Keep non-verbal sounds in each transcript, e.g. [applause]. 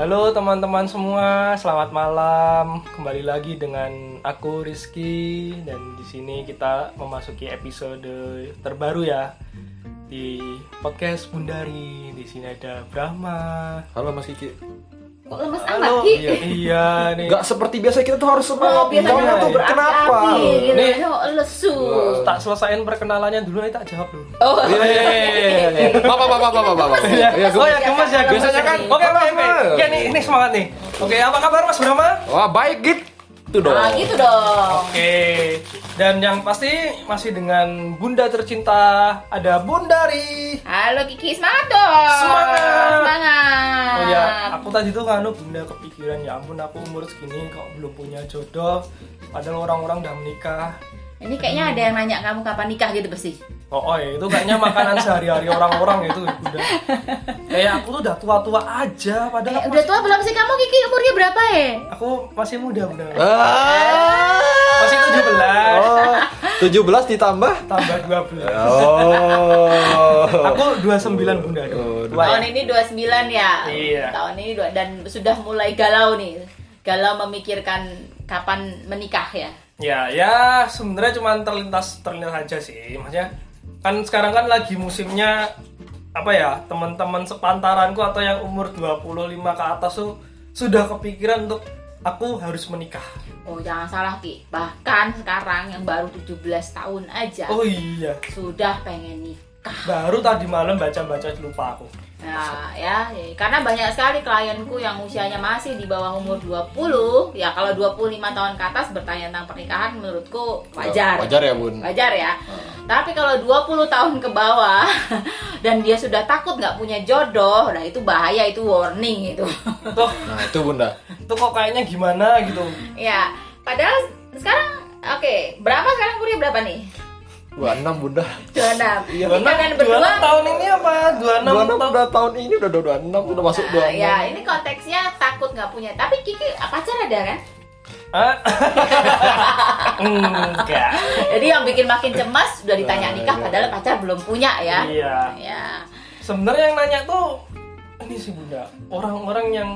Halo teman-teman semua, selamat malam. Kembali lagi dengan aku Rizky dan di sini kita memasuki episode terbaru ya di podcast Bundari. Di sini ada Brahma. Halo Mas Kiki. Kok lemes amat Ki? Iya, iya nih. Gak seperti biasa kita tuh harus semangat. Oh, biasanya Kamu tuh kenapa? gitu. Nih. Lesu. Tak selesaiin perkenalannya dulu, nanti tak jawab dulu. Oh, Iya, iya, iya, iya. Bapak, bapak, bapak, bapak. Iya, Iya, oh ya gemes ya, ya, biasanya ya. kan Oke, oke, oke. nih, ini semangat nih. Oke, apa kabar Mas Brahma? Wah, baik gitu dong. Nah, gitu dong. Oke, dan yang pasti masih dengan Bunda tercinta ada Bundari. Halo Kiki, semangat dong. Semangat. Semangat. Oh ya, aku tadi tuh kan Bunda kepikiran ya ampun aku umur segini kok belum punya jodoh. Padahal orang-orang udah menikah. Ini kayaknya ada yang nanya kamu kapan nikah gitu pasti. Oh, oh ya, itu kayaknya makanan sehari-hari orang-orang itu Bunda. Kayak aku tuh udah tua-tua aja padahal Eh, aku udah masih- tua belum sih kamu Kiki? Umurnya berapa ya? Aku masih muda, Bunda. Ah. Masih 17 Oh, 17 ditambah? tambah 12. Oh. Aku 29 Bunda. Oh, Tua ya? Tahun ini 29 ya. Iya. Tahun ini dua dan sudah mulai galau nih. Galau memikirkan kapan menikah ya. Ya, ya sebenarnya cuma terlintas terlintas aja sih. Maksudnya kan sekarang kan lagi musimnya apa ya? Teman-teman sepantaranku atau yang umur 25 ke atas tuh sudah kepikiran untuk aku harus menikah. Oh, jangan salah Ki. Bahkan sekarang yang baru 17 tahun aja Oh iya, sudah pengen nikah. Baru tadi malam baca-baca lupa aku. Nah, ya, ya, karena banyak sekali klienku yang usianya masih di bawah umur 20, ya kalau 25 tahun ke atas bertanya tentang pernikahan menurutku wajar. Wajar ya, Bun. Wajar ya. Tapi kalau 20 tahun ke bawah [laughs] dan dia sudah takut nggak punya jodoh, nah itu bahaya, itu warning itu. Tuh, Nah, itu Bunda. tuh kok kayaknya gimana gitu. ya, padahal sekarang oke, berapa sekarang umurnya berapa nih? 26 Bunda. 26. Iya, Ini kalian berdua 26 tahun ini apa? 26 26 tahun. udah tahun ini udah 26 udah masuk Nah, 26. ya, ini konteksnya takut nggak punya. Tapi Kiki pacar ada kan? Hah? [laughs] Enggak. Jadi yang bikin makin cemas udah ditanya Nah, nikah iya. padahal pacar belum punya ya. Iya. Ya. Sebenarnya yang nanya tuh ini sih Bunda, orang-orang yang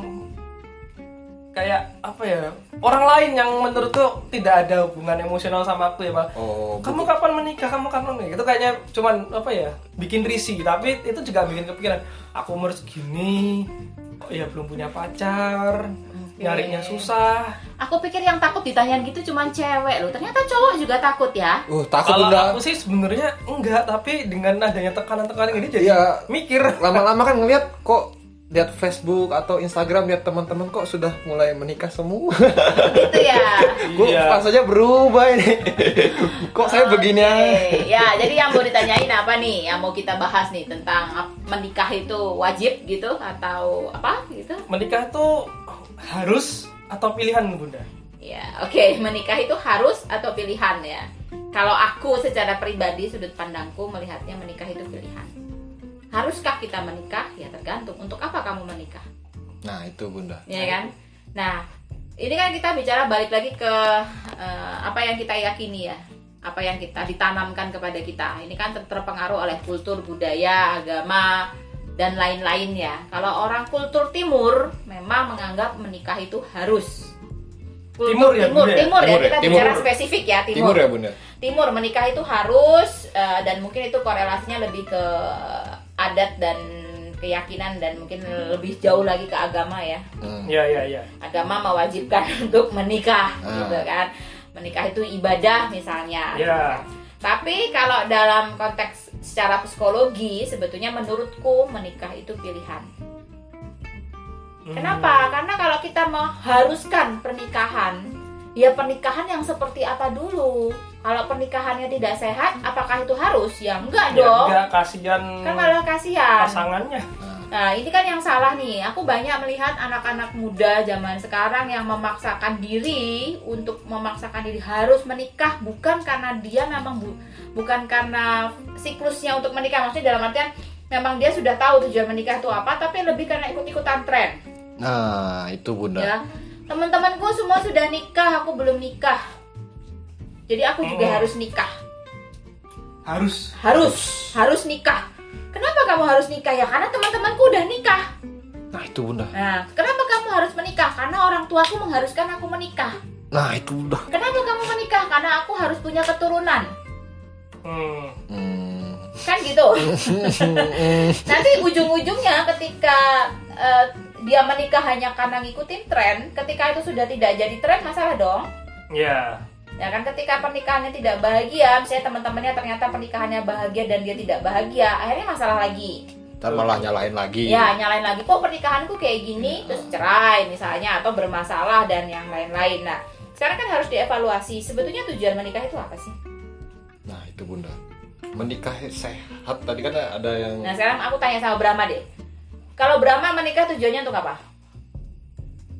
kayak apa ya? Orang lain yang menurutku tidak ada hubungan emosional sama aku ya, Pak. Oh, Kamu kapan menikah? Kamu kapan menikah? Itu kayaknya cuman apa ya? Bikin risih, tapi itu juga bikin kepikiran. Aku umur segini, kok ya belum punya pacar, nyarinya susah. Aku pikir yang takut ditanyain gitu cuman cewek loh. Ternyata cowok juga takut ya. Uh, takut Kalau Bunda. aku sih sebenarnya enggak, tapi dengan adanya tekanan-tekanan ini jadi Iya. mikir. lama-lama kan ngeliat kok lihat Facebook atau Instagram lihat teman-teman kok sudah mulai menikah semua. Gitu ya. [laughs] Kok Iya. pas saja berubah ini. [laughs] kok saya begini Oke. aja? Ya, jadi yang mau ditanyain apa nih? Yang mau kita bahas nih tentang menikah itu wajib gitu atau apa gitu? Menikah tuh harus atau pilihan, Bunda? Ya, oke, menikah itu harus atau pilihan ya. Kalau aku secara pribadi sudut pandangku melihatnya menikah itu pilihan. Haruskah kita menikah? Ya tergantung. Untuk apa kamu menikah? Nah, itu Bunda. Ya kan? Nah, ini kan kita bicara balik lagi ke eh, apa yang kita yakini ya. Apa yang kita ditanamkan kepada kita. Ini kan ter- terpengaruh oleh kultur, budaya, agama dan lain-lain ya. Kalau orang kultur timur memang menganggap menikah itu harus. Timur ya, timur, Bunda ya? timur ya, Timur ya, kita timur. bicara spesifik ya, Timur ya Bunda. timur menikah itu harus eh, dan mungkin itu korelasinya lebih ke adat dan keyakinan dan mungkin lebih jauh lagi ke agama ya Hmm. Ya, ya, ya. agama mewajibkan [laughs] untuk menikah Ah. gitu kan menikah itu ibadah misalnya Ya. tapi kalau dalam konteks secara psikologi sebetulnya menurutku menikah itu pilihan Hmm. Kenapa? Karena kalau kita mengharuskan pernikahan, ya pernikahan yang seperti apa dulu? Kalau pernikahannya tidak sehat, apakah itu harus? Ya enggak Ya, dong. enggak kasihan Kan malah kasihan. pasangannya. Nah, ini kan yang salah nih. Aku banyak melihat anak-anak muda zaman sekarang yang memaksakan diri untuk memaksakan diri harus menikah bukan karena dia memang bu- bukan karena siklusnya untuk menikah. Maksudnya dalam artian memang dia sudah tahu tujuan menikah itu apa, tapi lebih karena ikut-ikutan tren. Nah, itu Bunda. Ya, teman-temanku semua sudah nikah, aku belum nikah. Jadi aku juga Hmm. harus nikah. Harus. Harus, harus nikah. Kenapa kamu harus nikah ya? Karena teman-temanku udah nikah. Nah, itu Bunda. Nah, kenapa kamu harus menikah karena orang tuaku mengharuskan aku menikah. Nah itu udah. Kenapa kamu menikah? Karena aku harus punya keturunan. Hmm. Kan gitu. [laughs] Nanti ujung-ujungnya ketika eh, dia menikah hanya karena ngikutin tren, ketika itu sudah tidak jadi tren masalah dong. Ya. Ya kan ketika pernikahannya tidak bahagia, misalnya teman-temannya ternyata pernikahannya bahagia dan dia tidak bahagia, akhirnya masalah lagi. Ntar malah nyalain lagi. Ya, nyalain lagi kok pernikahanku kayak gini, terus cerai misalnya atau bermasalah dan yang lain-lain. Nah, sekarang kan harus dievaluasi. Sebetulnya tujuan menikah itu apa sih? Nah itu bunda. Menikah sehat tadi kan ada yang. Nah, sekarang aku tanya sama Brahma deh. Kalau Brahma menikah tujuannya untuk apa?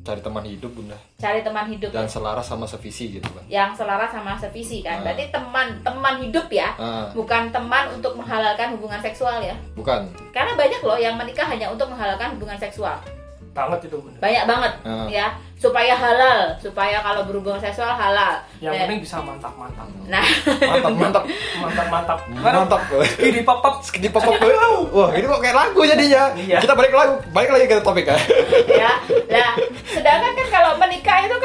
cari teman hidup bunda Cari teman hidup dan ya. selaras sama sevisi gitu kan yang selaras sama sevisi kan. Ah. Berarti teman teman hidup ya, ah, bukan teman untuk menghalalkan hubungan seksual ya. bukan Karena banyak loh yang menikah hanya untuk menghalalkan hubungan seksual. Banget itu bunda. Banyak banget Ah. ya, supaya halal, supaya kalau berhubungan seksual halal. Yang Ya. penting bisa mantap-mantap. Nah, mantap mantap Mantap-mantap. mantap Ini pop-up. di pop up wah ini kok kayak lagu jadinya Iya. kita balik lagu balik lagi ke topik ya ya. Nah, sedangkan kan kalau menikah itu kan eh,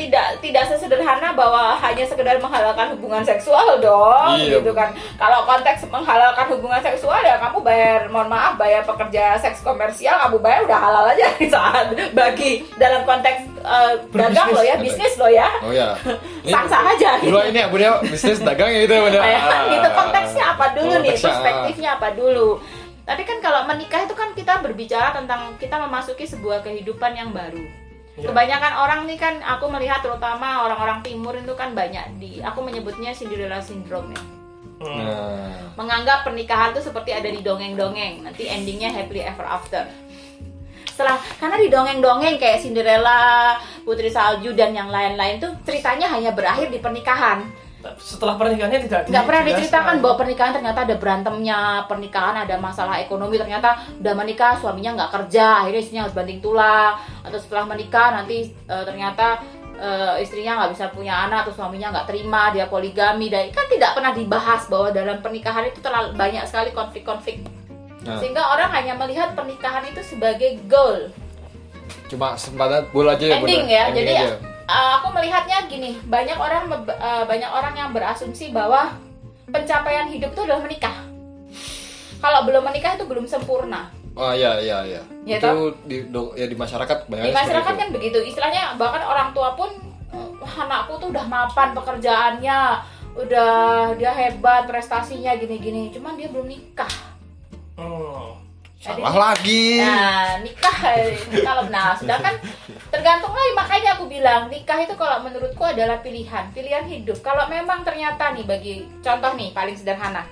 tidak tidak sesederhana bahwa hanya sekedar menghalalkan hubungan seksual dong, Iya, gitu kan. Kalau konteks menghalalkan hubungan seksual ya kamu bayar, mohon maaf, bayar pekerja seks komersial, kamu bayar udah halal aja di saat bagi dalam konteks eh, dagang Berbisnis, lo [laughs] ya, bisnis lo ya, oh [laughs] ya ini sah-sah aja. dulu ini ya bunda bisnis dagang ya itu ya. Bunda Ya, gitu. Konteksnya apa dulu nih, Konteksnya, perspektifnya apa dulu. Tapi kan kalau menikah itu kan kita berbicara tentang kita memasuki sebuah kehidupan yang baru. Ya. Kebanyakan orang nih kan aku melihat terutama orang-orang timur itu kan banyak di aku menyebutnya Cinderella syndrome ya. Hmm. nah Menganggap pernikahan itu seperti ada di dongeng-dongeng, nanti endingnya happily ever after. Setelah karena di dongeng-dongeng kayak Cinderella, Putri Salju dan yang lain-lain tuh ceritanya hanya berakhir di pernikahan. Setelah pernikahannya tidak nggak pernah diceritakan bahwa pernikahan ternyata ada berantemnya pernikahan ada masalah ekonomi ternyata udah menikah suaminya nggak kerja akhirnya istrinya harus banting tulang. Atau setelah menikah nanti eh, ternyata eh, istrinya nggak bisa punya anak atau suaminya nggak terima dia poligami. Dan kan tidak pernah dibahas bahwa dalam pernikahan itu terlalu banyak sekali konflik-konflik. Nah. sehingga orang hanya melihat pernikahan itu sebagai goal. Cuma sempadan bul aja ya ending ya Ending jadi aja. Uh, aku melihatnya gini banyak orang uh, banyak orang yang berasumsi bahwa pencapaian hidup itu adalah menikah. Kalau belum menikah itu belum sempurna. Oh iya iya iya. Ya, itu di do- ya di masyarakat banyak di masyarakat kan begitu. Istilahnya bahkan orang tua pun uh, "Wah, anakku tuh udah mapan pekerjaannya udah dia hebat prestasinya gini-gini. Cuman dia belum nikah. Hmm. Salah lagi Nah, nikah kalau nah, sedangkan tergantung lagi makanya aku bilang nikah itu kalau menurutku adalah pilihan, pilihan hidup. Kalau memang ternyata nih bagi contoh nih paling sederhana.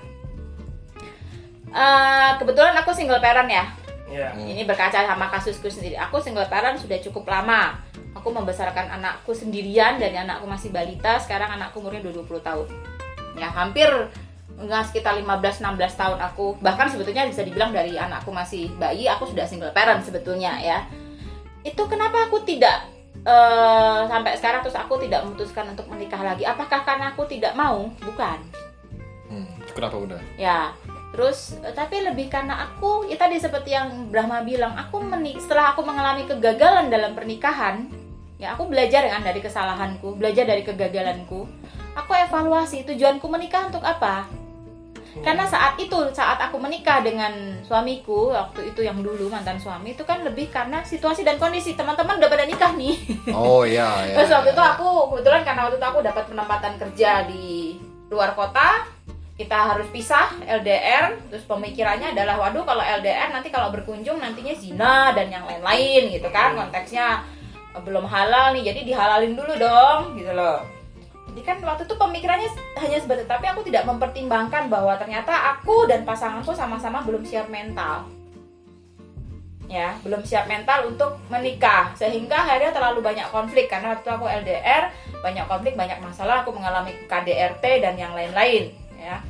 Eh, kebetulan aku single parent ya. Hmm. Ini berkaca sama kasusku sendiri. Aku single parent sudah cukup lama. Aku membesarkan anakku sendirian dan anakku masih balita. Sekarang anakku umurnya udah 20 tahun. Ya, hampir enggak sekitar 15-16 tahun aku. Bahkan sebetulnya bisa dibilang dari anakku masih bayi, aku sudah single parent sebetulnya ya. Itu kenapa aku tidak eh, sampai sekarang terus aku tidak memutuskan untuk menikah lagi? Apakah karena aku tidak mau? Bukan hmm, kenapa bunda ya terus eh, tapi lebih karena aku ya tadi seperti yang Brahma bilang aku menik setelah aku mengalami kegagalan dalam pernikahan ya aku belajar kan dari kesalahanku belajar dari kegagalanku aku evaluasi tujuanku menikah untuk apa karena saat itu saat aku menikah dengan suamiku waktu itu yang dulu mantan suami itu kan lebih karena situasi dan kondisi teman-teman udah pada nikah nih oh iya iya Terus waktu itu aku kebetulan karena waktu itu aku dapat penempatan kerja di luar kota, kita harus pisah LDR. Terus pemikirannya adalah waduh kalau LDR nanti kalau berkunjung nantinya zina dan yang lain-lain gitu kan. Konteksnya eh, belum halal nih, jadi dihalalin dulu dong gitu loh. Jadi kan waktu itu pemikirannya hanya sebatas tapi aku tidak mempertimbangkan bahwa ternyata aku dan pasanganku sama-sama belum siap mental. Ya belum siap mental untuk menikah. Sehingga akhirnya terlalu banyak konflik karena waktu aku LDR banyak konflik banyak masalah aku mengalami KDRT dan yang lain-lain ya.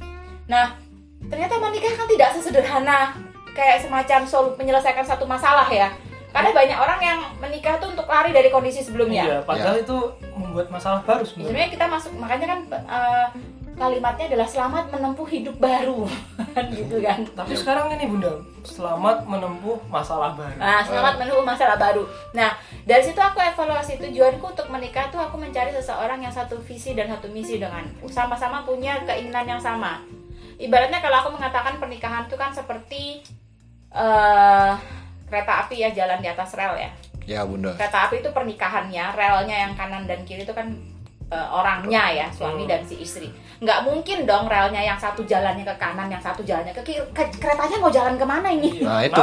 Nah ternyata menikah kan tidak sesederhana kayak semacam sol menyelesaikan satu masalah ya karena banyak orang yang menikah tuh untuk lari dari kondisi sebelumnya Iya, padahal itu membuat masalah baru sebenarnya. sebenarnya kita masuk makanya kan eh, kalimatnya adalah selamat menempuh hidup baru [laughs] gitu kan Tapi sekarang ini Bunda, selamat menempuh masalah baru. Nah, selamat menempuh masalah baru. Nah, dari situ aku evaluasi tujuanku untuk menikah tuh aku mencari seseorang yang satu visi dan satu misi denganku. Sama-sama punya keinginan yang sama. Ibaratnya kalau aku mengatakan pernikahan itu kan seperti eh kereta api ya jalan di atas rel ya. Ya bunda. Kereta api itu pernikahannya, relnya yang kanan dan kiri itu kan eh, orangnya ya, suami Hmm. dan si istri. Nggak mungkin dong relnya yang satu jalannya ke kanan, yang satu jalannya ke kiri. Ke- keretanya mau jalan ke mana ini? Nah itu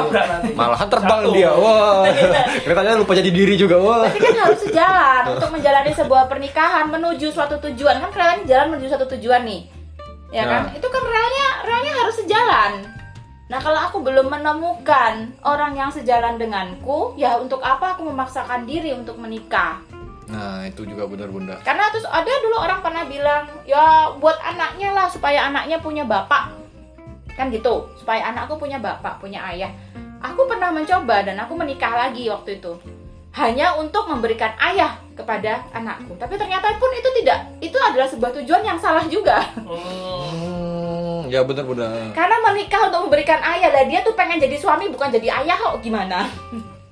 malahan terbang Jatuh. dia. Wah. [laughs] Keretanya lupa jadi diri juga. Wah. Berarti kan harus sejalan [laughs] untuk menjalani sebuah pernikahan menuju suatu tujuan kan keretanya jalan menuju suatu tujuan nih, ya kan? Nah. Itu kan relnya relnya harus sejalan. Nah kalau aku belum menemukan orang yang sejalan denganku, ya untuk apa aku memaksakan diri untuk menikah? Nah itu juga benar bunda. Karena terus ada dulu orang pernah bilang, ya buat anaknya lah supaya anaknya punya bapak. Kan gitu, supaya anakku punya bapak, punya ayah. Aku pernah mencoba dan aku menikah lagi waktu itu. Hanya untuk memberikan ayah kepada anakku. Tapi ternyata pun itu tidak. Itu adalah sebuah tujuan yang salah juga. Hmm. Ya benar bunda. Karena menikah untuk memberikan ayah lah dia tuh pengen jadi suami bukan jadi ayah kok gimana?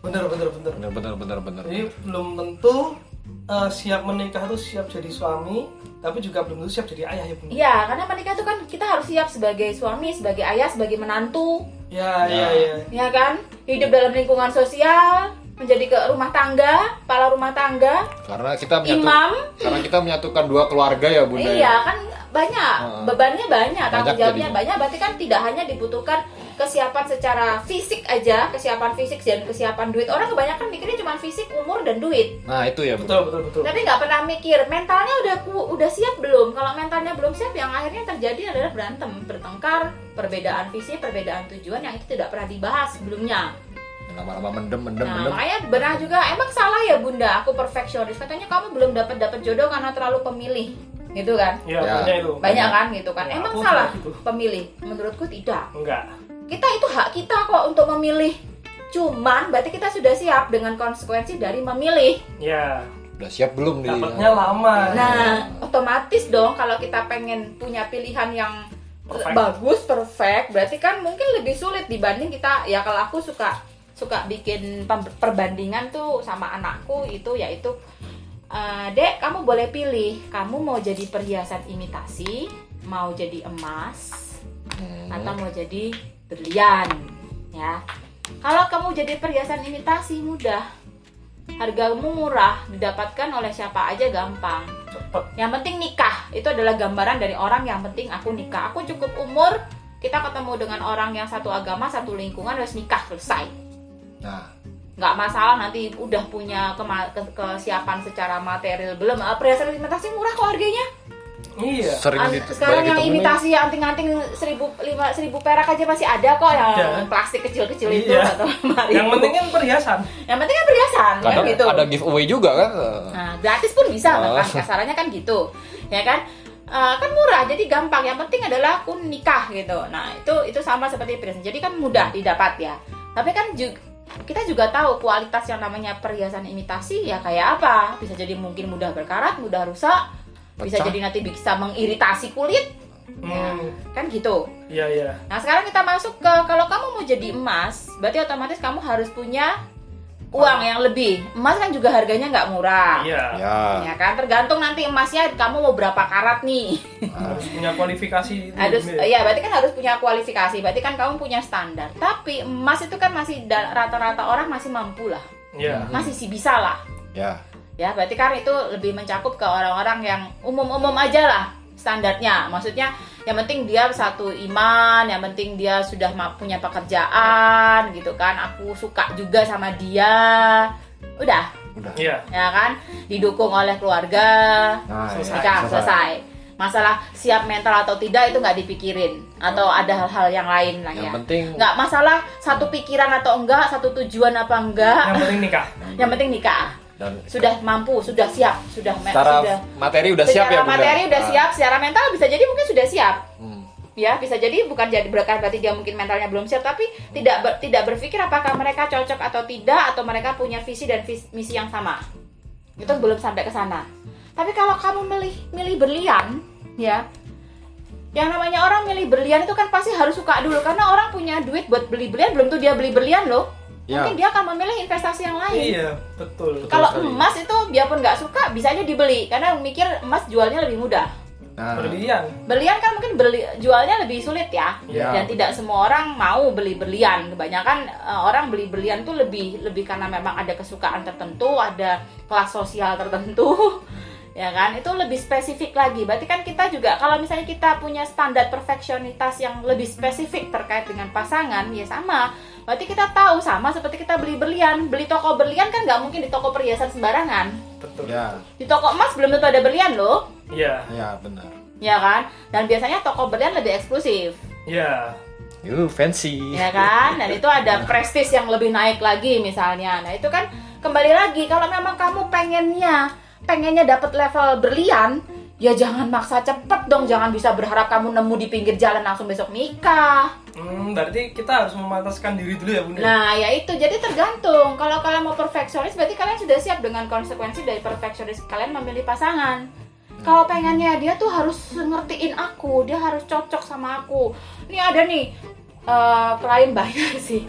Bener bener bener. Benar benar benar benar. Jadi belum tentu eh, siap menikah itu siap jadi suami, tapi juga belum tentu siap jadi ayah ya. Iya, karena menikah itu kan kita harus siap sebagai suami, sebagai ayah, sebagai menantu, Ya Ya. ya ya. ya kan hidup dalam lingkungan sosial menjadi ke rumah tangga kepala rumah tangga Karena kita menyatu, imam karena kita menyatukan dua keluarga ya bunda. ya. iya kan banyak bebannya banyak tanggung Banyak jawabnya banyak berarti kan tidak hanya dibutuhkan kesiapan secara fisik aja kesiapan fisik dan kesiapan duit orang kebanyakan mikirnya cuma fisik umur dan duit Nah itu ya. Betul betul betul. tapi nggak pernah mikir mentalnya udah ku- udah siap belum kalau mentalnya belum siap yang akhirnya terjadi adalah berantem bertengkar perbedaan visi perbedaan tujuan yang itu tidak pernah dibahas sebelumnya Lama-lama mendem mendem Nah, mendem. makanya benar juga emang salah ya bunda aku perfeksionis katanya kamu belum dapat dapat jodoh karena terlalu pemilih gitu kan Ya, Ya. banyak itu. banyak kan gitu kan Ya, emang salah gitu. pemilih menurutku tidak Enggak. kita itu hak kita kok untuk memilih cuman berarti kita sudah siap dengan konsekuensi dari memilih Ya, Udah siap belum nih? dapatnya lama. nah otomatis dong kalau kita pengen punya pilihan yang Perfect. bagus perfect berarti kan mungkin lebih sulit dibanding kita ya kalau aku suka suka bikin perbandingan tuh sama anakku itu yaitu eh, dek kamu boleh pilih. Kamu mau jadi perhiasan imitasi mau jadi emas Hmm. atau mau jadi berlian ya. Kalau kamu jadi perhiasan imitasi mudah. Hargamu murah. Didapatkan oleh siapa aja gampang. Cepet. yang penting nikah. Itu adalah gambaran dari orang yang penting aku nikah. Aku cukup umur kita ketemu dengan orang yang satu agama satu lingkungan harus nikah selesai Nah, nggak masalah nanti udah punya kema- ke- kesiapan secara material belum Ah, perhiasan imitasi murah kok harganya Iya. sering An- di- sekarang yang imitasi yang anting-anting seribu lima seribu perak aja masih ada kok yang Ada. plastik kecil-kecil itu Iya. atau [laughs] lima Yang penting kan perhiasan. yang penting kan perhiasan kan gitu ada giveaway juga kan? Nah, gratis pun bisa Oh. bahkan kasarannya kan gitu. Ya kan? Eh, kan murah jadi gampang yang penting adalah aku nikah gitu nah itu itu sama seperti perhiasan jadi kan mudah didapat ya tapi kan juga kita juga tahu kualitas yang namanya perhiasan imitasi ya kayak apa bisa jadi mungkin mudah berkarat mudah rusak bisa Pecah. jadi nanti bisa mengiritasi kulit ya, Hmm. kan gitu Iya iya. nah sekarang kita masuk ke kalau kamu mau jadi emas berarti otomatis kamu harus punya uang yang lebih emas kan juga harganya nggak murah Iya. Ya. Ya kan tergantung nanti emasnya kamu mau berapa karat nih. Harus punya kualifikasi. itu. Harus Iya. ya berarti kan harus punya kualifikasi. Berarti kan kamu punya standar. Tapi emas itu kan masih rata-rata orang masih mampu lah. Iya. Masih sih bisa lah. Ya. Ya, berarti kan itu lebih mencakup ke orang-orang yang umum-umum aja lah standarnya. Maksudnya yang penting dia satu iman, yang penting dia sudah ma- punya pekerjaan gitu kan. Aku suka juga sama dia. Udah, Udah. Iya. ya kan? Didukung oleh keluarga, Nah, Selesai. nikah selesai. Masalah siap mental atau tidak itu nggak dipikirin atau ada hal-hal yang lain lah Yang ya. penting Nggak masalah satu pikiran atau enggak, satu tujuan apa enggak. Yang penting nikah. Yang penting nikah. Dan Sudah mampu, sudah siap, sudah secara sudah materi udah siap ya Bunda? materi udah Ah. siap, secara mental bisa jadi mungkin sudah siap. Hmm. Ya, bisa jadi bukan jadi bukan berarti dia mungkin mentalnya belum siap, tapi tidak ber- tidak berpikir apakah mereka cocok atau tidak atau mereka punya visi dan vis- misi yang sama. Itu belum sampai ke sana. Tapi kalau kamu milih milih berlian, ya yang namanya orang milih berlian itu kan pasti harus suka dulu karena orang punya duit buat beli berlian belum tuh dia beli berlian loh Ya. mungkin dia akan memilih investasi yang lain Iya, betul. Betul kalau sekali. emas itu biarpun nggak suka bisa aja dibeli karena mikir emas jualnya lebih mudah Nah, Berlian. berlian kan mungkin beli, jualnya lebih sulit ya Iya. dan tidak semua orang mau beli berlian kebanyakan eh, orang beli berlian tuh lebih lebih karena memang ada kesukaan tertentu ada kelas sosial tertentu [laughs] ya kan itu lebih spesifik lagi berarti kan kita juga kalau misalnya kita punya standar perfeksionitas yang lebih spesifik terkait dengan pasangan ya sama berarti kita tahu sama seperti kita beli berlian beli toko berlian kan nggak mungkin di toko perhiasan sembarangan Betul. ya, di toko emas belum tentu ada berlian loh Iya. ya benar. ya kan dan biasanya toko berlian lebih eksklusif Iya. Yuh, fancy. ya kan dan itu ada prestis yang lebih naik lagi misalnya nah itu kan kembali lagi kalau memang kamu pengennya pengennya dapat level berlian ya jangan maksa cepet dong. Jangan bisa berharap kamu nemu di pinggir jalan langsung besok nikah. Hmm, berarti kita harus memantaskan diri dulu ya, Bunda. nah ya itu. Jadi tergantung. Kalau kalian mau perfeksionis berarti kalian sudah siap dengan konsekuensi dari perfeksionis kalian memilih pasangan. Kalau pengennya dia tuh harus ngertiin aku. Dia harus cocok sama aku. Ini ada nih eh, klien [laughs] banyak sih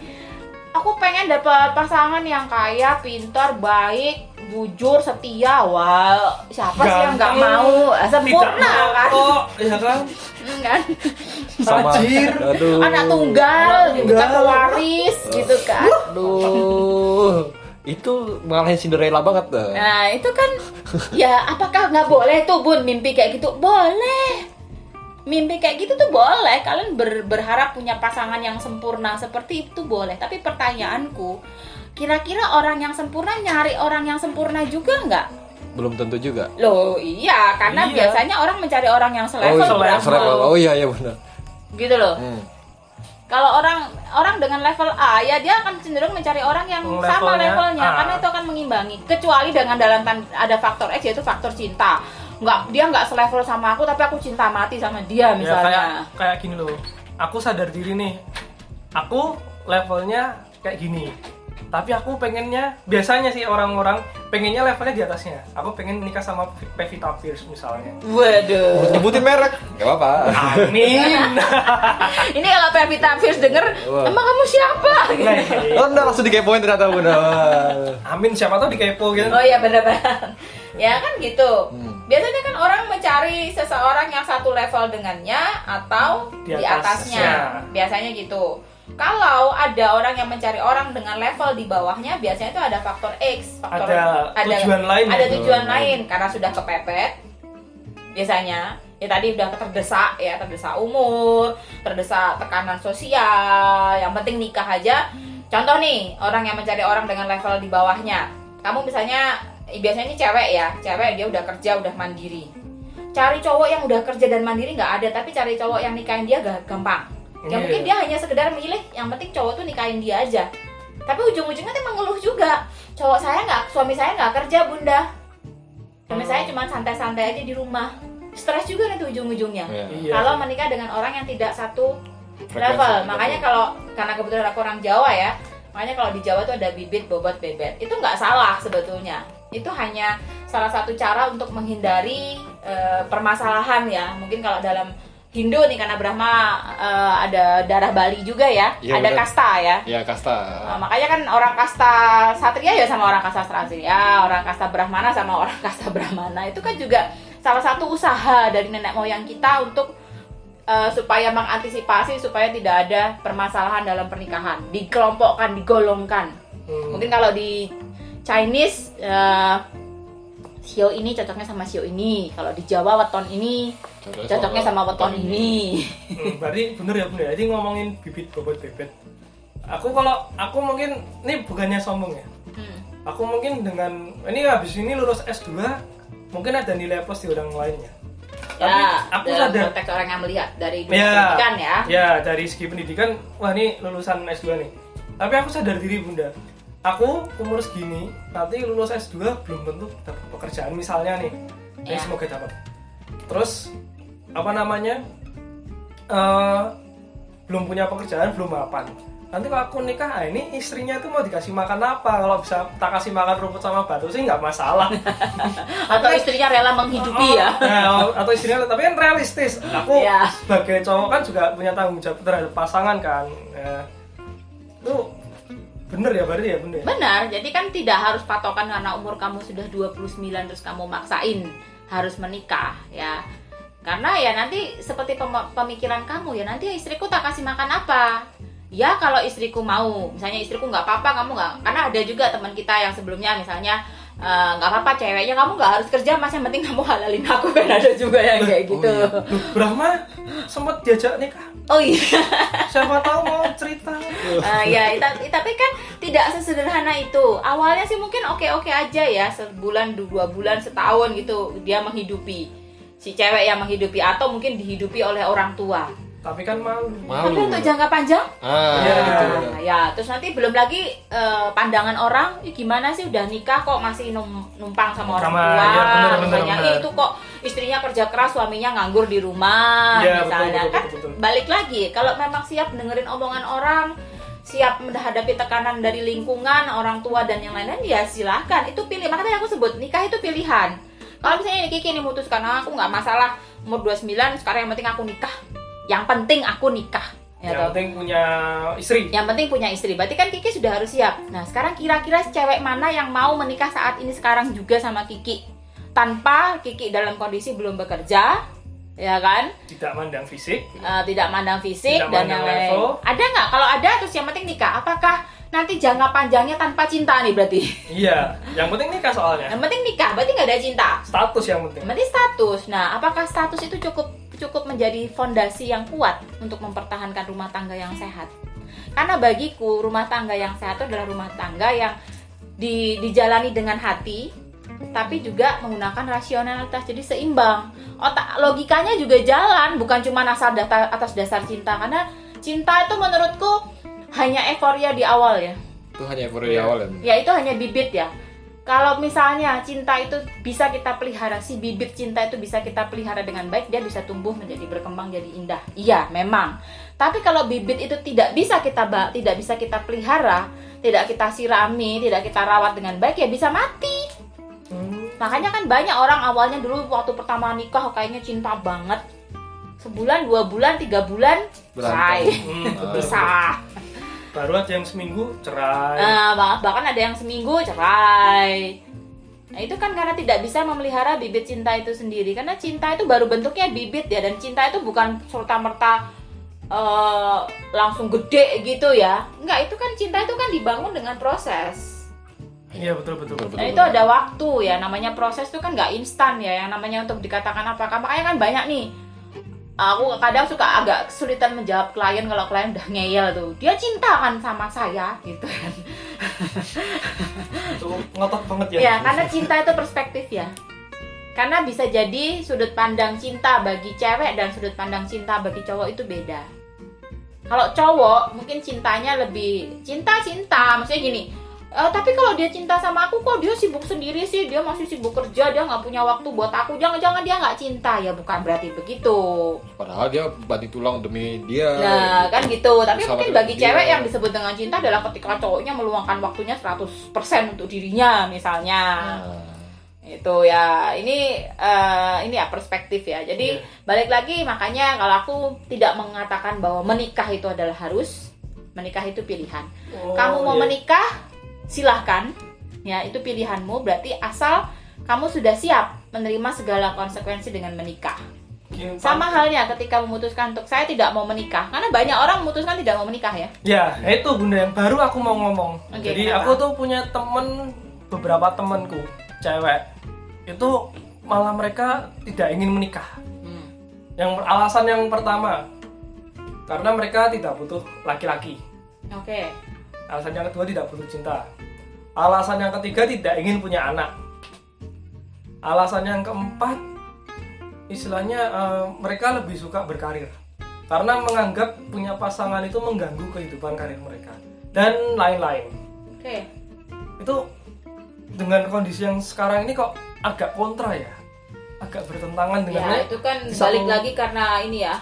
aku pengen dapat pasangan yang kaya pintar baik jujur setia. Wah siapa sih yang nggak Ganteng, mau? Tidak sempurna kan? merokok, ya kan? Hmm, kan? Sama, aduh. anak tunggal gitu kan pewaris gitu kan? Aduh. Itu ngalahin Cinderella banget dah. Nah itu kan ya apakah nggak boleh tuh bun? Mimpi kayak gitu? Boleh. Mimpi kayak gitu tuh boleh. Kalian ber- berharap punya pasangan yang sempurna seperti itu boleh. Tapi pertanyaanku, kira-kira orang yang sempurna nyari orang yang sempurna juga nggak? Belum tentu juga. Loh iya, karena Iya. biasanya orang mencari orang yang selevel oh, selevel. berapa? Oh iya iya benar. gitu loh. Hmm. Kalau orang orang dengan level A ya dia akan cenderung mencari orang yang Yang sama levelnya levelnya A. karena itu akan mengimbangi. Kecuali dengan dalam tan- ada faktor X yaitu faktor cinta. Nggak dia nggak selevel sama aku tapi aku cinta mati sama dia Ya kayak misalnya. kayak gini loh. Aku sadar diri nih. Aku levelnya kayak gini. Tapi aku pengennya biasanya sih orang-orang pengennya levelnya di atasnya. Aku pengen nikah sama Pevita Pierce misalnya. Waduh. Nyebutin merek. Gak apa-apa. Amin. [laughs] Ini kalau Pevita Pierce denger, Wah. emang kamu siapa? Nah, Oh, udah langsung dikepoin ternyata bunda. Amin siapa tahu dikepo gitu. Oh iya benar-benar. Ya kan gitu. Hmm. Biasanya kan orang mencari seseorang yang satu level dengannya atau Di di, atasnya. atasnya. Biasanya gitu. Kalau ada orang yang mencari orang dengan level di bawahnya, biasanya itu ada faktor X, faktor Ada tujuan lain Ada ya? tujuan Hmm. lain karena sudah kepepet. Biasanya ya tadi udah terdesak ya, terdesak umur, terdesak tekanan sosial, yang penting nikah aja. Contoh nih, orang yang mencari orang dengan level di bawahnya. Kamu misalnya biasanya ini cewek ya, cewek dia udah kerja, udah mandiri. Cari cowok yang udah kerja dan mandiri nggak ada, tapi cari cowok yang nikahin dia gak gampang. Ya Iya. mungkin dia hanya sekedar milih, yang penting cowok tuh nikahin dia aja. Tapi ujung-ujungnya dia mengeluh juga. Cowok saya nggak, suami saya nggak kerja bunda. Suami saya cuma santai-santai aja di rumah. Stres juga nanti ujung-ujungnya. Iya. Iya. Kalau menikah dengan orang yang tidak satu Frekuensi. level. Makanya kalau karena kebetulan aku orang Jawa ya, makanya kalau di Jawa tuh ada bibit, bobot, bebet. Itu nggak salah sebetulnya. Itu hanya salah satu cara untuk menghindari eh, permasalahan ya. Mungkin kalau dalam Hindu nih karena Brahma eh, ada darah Bali juga ya, Iya, ada benar. kasta ya. Ya kasta. Nah, makanya kan orang kasta satria ya sama orang kasta satria, orang kasta brahmana sama orang [laughs] kasta brahmana itu kan juga salah satu usaha dari nenek moyang kita untuk eh, supaya mengantisipasi supaya tidak ada permasalahan dalam pernikahan, dikelompokkan, digolongkan. Hmm. Mungkin kalau di Chinese eh, sio ini cocoknya sama sio ini, kalau di Jawa weton ini cocoknya sama weton ini. Hmm, berarti bener ya bunda. Jadi ngomongin bibit bobot bebet. Aku kalau aku mungkin ini bukannya sombong ya. Hmm. Aku mungkin dengan ini habis ini lulus S2 mungkin ada nilai plus di orang lainnya. Tapi Ya, aku dalam sadar konteks orang yang melihat dari Ya. pendidikan ya. ya dari segi pendidikan wah ini lulusan S2 nih. Tapi aku sadar diri bunda. Aku umur segini nanti lulus S2 belum tentu dapat pekerjaan misalnya nih. Ya. Ini semoga dapat. Terus apa namanya? eh belum punya pekerjaan belum mapan nanti kalau aku nikah ah, ini istrinya itu mau dikasih makan apa kalau bisa tak kasih makan rumput sama batu sih nggak masalah [laughs] atau istrinya rela menghidupi ya Nah, [laughs] atau istrinya tapi kan realistis aku Iya. sebagai cowok kan juga punya tanggung jawab terhadap pasangan kan ya. itu bener ya berarti ya bener ya? benar jadi kan tidak harus patokan karena umur kamu sudah 29 terus kamu maksain harus menikah ya karena ya nanti seperti pem- pemikiran kamu ya nanti istriku tak kasih makan apa ya kalau istriku mau misalnya istriku nggak apa-apa kamu nggak karena ada juga teman kita yang sebelumnya misalnya eh, nggak apa-apa ceweknya kamu nggak harus kerja mas. Yang penting kamu halalin aku [laughs] kan ada juga yang kayak gitu. iya. Loh, Brahma sempat diajak nikah. Oh iya. [laughs] Siapa tahu mau cerita. Eh, ya tapi, tapi kan tidak sesederhana itu. Awalnya sih mungkin oke oke aja ya sebulan dua bulan setahun gitu dia menghidupi si cewek yang menghidupi atau mungkin dihidupi oleh orang tua tapi kan malu tapi Malu. untuk jangka panjang Ah, Iya, gitu. Nah, ya terus nanti belum lagi eh, pandangan orang "Ih, gimana sih udah nikah kok masih num- numpang sama orang Sama, tua ya, bener, bener, misalnya bener. "Ih, itu kok istrinya kerja keras suaminya nganggur di rumah betul, misalnya betul, kan betul, betul. balik lagi kalau memang siap dengerin omongan orang siap menghadapi tekanan dari lingkungan orang tua dan yang lain-lain ya silahkan itu pilih makanya aku sebut nikah itu pilihan kalau misalnya Kiki ini memutuskan "Ah, aku nggak masalah umur 29 sekarang yang penting aku nikah yang penting aku nikah ya yang toh. penting punya istri Yang penting punya istri. Berarti kan Kiki sudah harus siap. Nah, sekarang kira-kira cewek mana yang mau menikah saat ini sekarang juga sama Kiki? Tanpa Kiki dalam kondisi belum bekerja, ya kan? tidak mandang fisik Eh, tidak mandang fisik Tidak dan mandang yang lain. Ada nggak? Kalau ada terus yang penting nikah. Apakah nanti jangka panjangnya tanpa cinta nih berarti? iya yang penting nikah soalnya Yang penting nikah, berarti nggak ada cinta. status yang penting Yang penting status. Nah, apakah status itu cukup cukup menjadi fondasi yang kuat untuk mempertahankan rumah tangga yang sehat? Karena bagiku rumah tangga yang sehat itu adalah rumah tangga yang di, dijalani dengan hati, tapi juga menggunakan rasionalitas, jadi seimbang. Otak logikanya juga jalan, bukan cuma asal data, atas dasar cinta. Karena cinta itu menurutku hanya euforia di awal ya. Itu hanya baru di awal ya. Ya itu hanya bibit ya. Kalau misalnya cinta itu bisa kita pelihara, si bibit cinta itu bisa kita pelihara dengan baik, dia bisa tumbuh menjadi berkembang jadi indah. Iya, memang. Tapi kalau bibit itu tidak bisa kita tidak bisa kita pelihara, tidak kita sirami, tidak kita rawat dengan baik, ya bisa mati. Hmm, Makanya kan banyak orang awalnya dulu waktu pertama nikah kayaknya cinta banget. Sebulan, dua bulan, tiga bulan, Berantem. cerai, hmm, [laughs] betul. Baru aja yang seminggu cerai Nah, bah- bahkan ada yang seminggu cerai. Nah, itu kan karena tidak bisa memelihara bibit cinta itu sendiri. Karena cinta itu baru bentuknya bibit ya dan cinta itu bukan serta-merta eh, langsung gede gitu ya. Enggak, itu kan cinta itu kan dibangun dengan proses. iya betul betul, Betul, Nah, betul. itu ada waktu ya. Namanya proses itu kan nggak instan ya. Yang namanya untuk dikatakan apa? Makanya kan banyak nih. Aku kadang suka agak kesulitan menjawab klien kalau klien udah ngeyel tuh. Dia cinta kan sama saya gitu kan. itu ngotot banget ya Ya, karena cinta itu perspektif ya. Karena bisa jadi sudut pandang cinta bagi cewek dan sudut pandang cinta bagi cowok itu beda. Kalau cowok mungkin cintanya lebih cinta-cinta, maksudnya gini. "Eh, tapi kalau dia cinta sama aku kok dia sibuk sendiri sih, dia masih sibuk kerja, dia nggak punya waktu buat aku. Jangan-jangan dia nggak cinta ya, bukan berarti begitu. Padahal dia banting tulang demi dia. Nah, kan gitu. Tapi mungkin bagi dia. cewek yang disebut dengan cinta adalah ketika cowoknya meluangkan waktunya 100% untuk dirinya misalnya. Nah, itu ya ini eh, ini ya perspektif ya jadi Iya. balik lagi makanya kalau aku tidak mengatakan bahwa menikah itu adalah harus menikah itu pilihan Oh, kamu mau iya. menikah silahkan ya itu pilihanmu berarti asal kamu sudah siap menerima segala konsekuensi dengan menikah sama halnya ketika memutuskan untuk saya tidak mau menikah karena banyak orang memutuskan tidak mau menikah ya Ya, itu bunda yang baru aku mau ngomong. Oke, Jadi kenapa? aku tuh punya temen beberapa temenku cewek itu malah mereka tidak ingin menikah. Hmm. Yang alasan yang pertama karena mereka tidak butuh laki-laki. oke Alasan yang kedua tidak butuh cinta. Alasan yang ketiga tidak ingin punya anak. Alasan yang keempat istilahnya eh, mereka lebih suka berkarir. Karena menganggap punya pasangan itu mengganggu kehidupan karir mereka. Dan lain-lain. oke. Itu dengan kondisi yang sekarang ini kok agak kontra ya, agak bertentangan dengan ya itu kan balik satu- lagi karena ini ya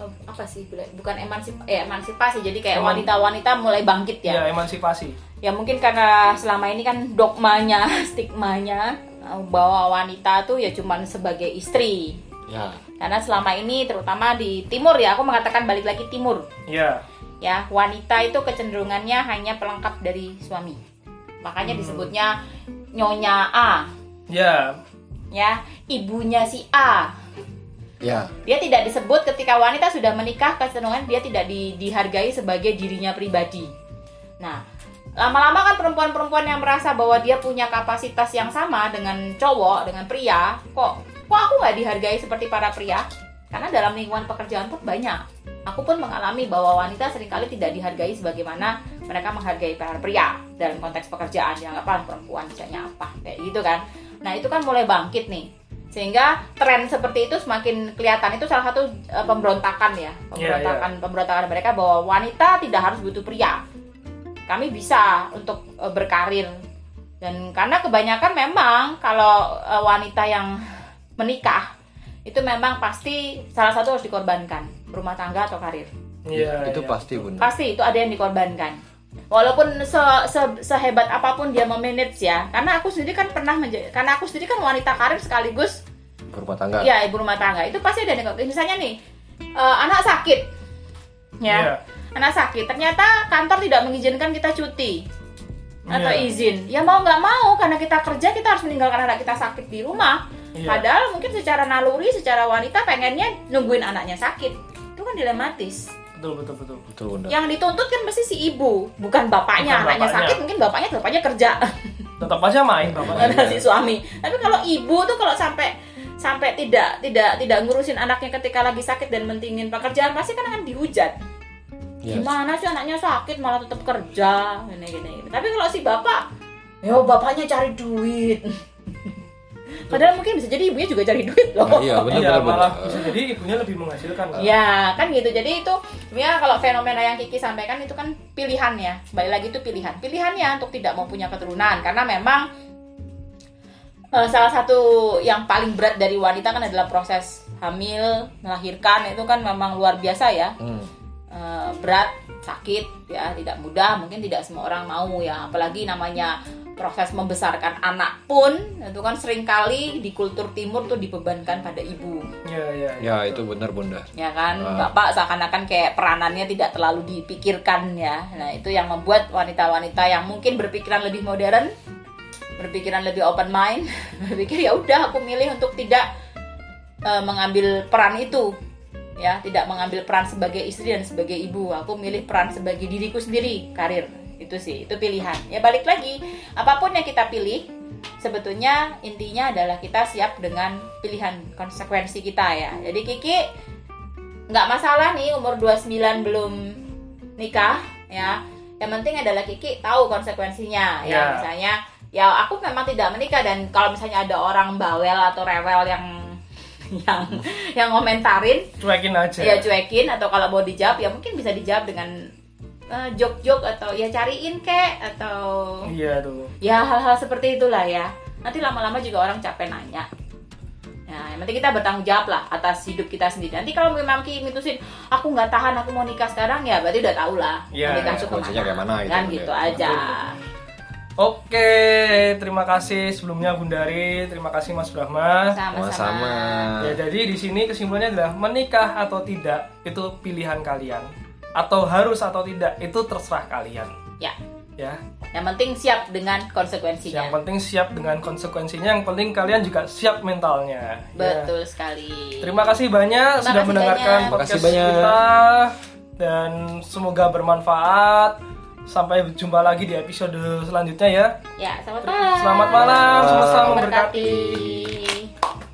apa sih bukan emansip eh, emansipasi jadi kayak wanita-wanita mulai bangkit ya? Ya. emansipasi. Ya mungkin karena selama ini kan dogmanya [laughs] stigmanya eh, bahwa wanita tuh ya cuman sebagai istri. Ya. karena selama ini terutama di timur ya aku mengatakan balik lagi timur. Ya ya wanita itu kecenderungannya hanya pelengkap dari suami. Makanya Hmm. disebutnya nyonya A. Ya ya ibunya si A Ya. dia tidak disebut ketika wanita sudah menikah kecenderungan dia tidak di- dihargai sebagai dirinya pribadi. Nah lama-lama kan perempuan-perempuan yang merasa bahwa dia punya kapasitas yang sama dengan cowok dengan pria kok kok aku nggak dihargai seperti para pria? Karena dalam lingkungan pekerjaan pun banyak. Aku pun mengalami bahwa wanita sering kali tidak dihargai sebagaimana mereka menghargai para pria dalam konteks pekerjaan yang apa perempuan misalnya apa kayak gitu kan. Nah itu kan mulai bangkit nih sehingga tren seperti itu semakin kelihatan. Itu salah satu eh, pemberontakan ya. Pemberontakan pemberontakan mereka bahwa wanita tidak harus butuh pria. Kami bisa untuk eh, berkarir. Dan karena kebanyakan memang kalau eh, wanita yang menikah itu memang pasti salah satu harus dikorbankan. Rumah tangga atau karir. Ya itu ya. pasti bunda. pasti itu ada yang dikorbankan walaupun se- se- sehebat apa pun dia memanage ya. Karena aku sendiri kan pernah menjadi karena aku sendiri kan wanita karir sekaligus. Berumah tangga. ya ibu rumah tangga. Itu pasti ada misalnya nih eh, anak sakit. Ya. Iya. anak sakit. Ternyata kantor tidak mengizinkan kita cuti. Atau Iya. izin. Ya mau nggak mau karena kita kerja kita harus meninggalkan anak kita sakit di rumah. Iya. padahal mungkin secara naluri secara wanita pengennya nungguin anaknya sakit. Itu kan dilematis betul betul betul Betul bunda. yang dituntut kan pasti si ibu bukan bapaknya Bukan anaknya bapaknya. sakit mungkin bapaknya bapaknya kerja tetap aja main bapak ada si suami tapi kalau ibu tuh kalau sampai sampai tidak tidak tidak ngurusin anaknya ketika lagi sakit dan mentingin pekerjaan pasti kan akan dihujat Ya. gimana sih anaknya sakit malah tetap kerja gini gini, gini. tapi kalau si bapak yo bapaknya cari duit padahal mungkin bisa jadi ibunya juga cari duit loh Nah, iya benar iya benar malah bunda. bisa jadi ibunya lebih menghasilkan kan? Ya kan gitu. Jadi itu ya kalau fenomena yang Kiki sampaikan itu kan pilihan ya. Balik lagi itu pilihan. Pilihannya untuk tidak mau punya keturunan karena memang eh, salah satu yang paling berat dari wanita kan adalah proses hamil, melahirkan itu kan memang luar biasa ya. Hmm. Eh, berat, sakit ya, tidak mudah. Mungkin tidak semua orang mau ya. Apalagi namanya proses membesarkan anak pun itu kan sering kali di kultur timur tuh dibebankan pada ibu Iya, iya. Ya itu benar bunda. ya kan Ah. bapak seakan-akan kayak peranannya tidak terlalu dipikirkan ya nah itu yang membuat wanita-wanita yang mungkin berpikiran lebih modern berpikiran lebih open mind [laughs] berpikir ya udah aku milih untuk tidak eh, mengambil peran itu ya tidak mengambil peran sebagai istri dan sebagai ibu aku milih peran sebagai diriku sendiri karir itu sih itu pilihan. Ya balik lagi apa pun yang kita pilih sebetulnya intinya adalah kita siap dengan pilihan konsekuensi kita ya. Jadi Kiki nggak masalah nih umur 29 belum nikah ya. Yang penting adalah Kiki tahu konsekuensinya ya. Ya. misalnya ya aku memang tidak menikah dan kalau misalnya ada orang bawel atau rewel yang [laughs] yang yang ngomentarin Cuekin aja. ya cuekin. Atau kalau mau dijawab ya mungkin bisa dijawab dengan eh, jok-jok atau ya cariin kek atau Iya tuh. ya hal-hal seperti itulah ya nanti lama-lama juga orang capek nanya Nah, yang penting kita bertanggung jawab lah atas hidup kita sendiri. Nanti kalau memang Ki mitusin, aku nggak tahan, aku mau nikah sekarang, ya berarti udah tau lah. Iya, mau nikah konsekuensinya kayak mana gitu, Kan gitu aja. Oke, terima kasih sebelumnya Bundari, terima kasih Mas Brahma. Sama-sama. Ya, jadi di sini kesimpulannya adalah menikah atau tidak itu pilihan kalian. Atau harus atau tidak itu terserah kalian. Ya. Ya. Yang penting siap dengan konsekuensinya. Yang penting siap dengan konsekuensinya, yang penting kalian juga siap mentalnya. Ya. Betul sekali. Terima kasih banyak Terima sudah kasih mendengarkan banyak. Terima podcast kasih banyak. kita dan semoga bermanfaat. Sampai jumpa lagi di episode selanjutnya ya. Ya, selamat malam. Selamat malam, Memberkati. memberkati.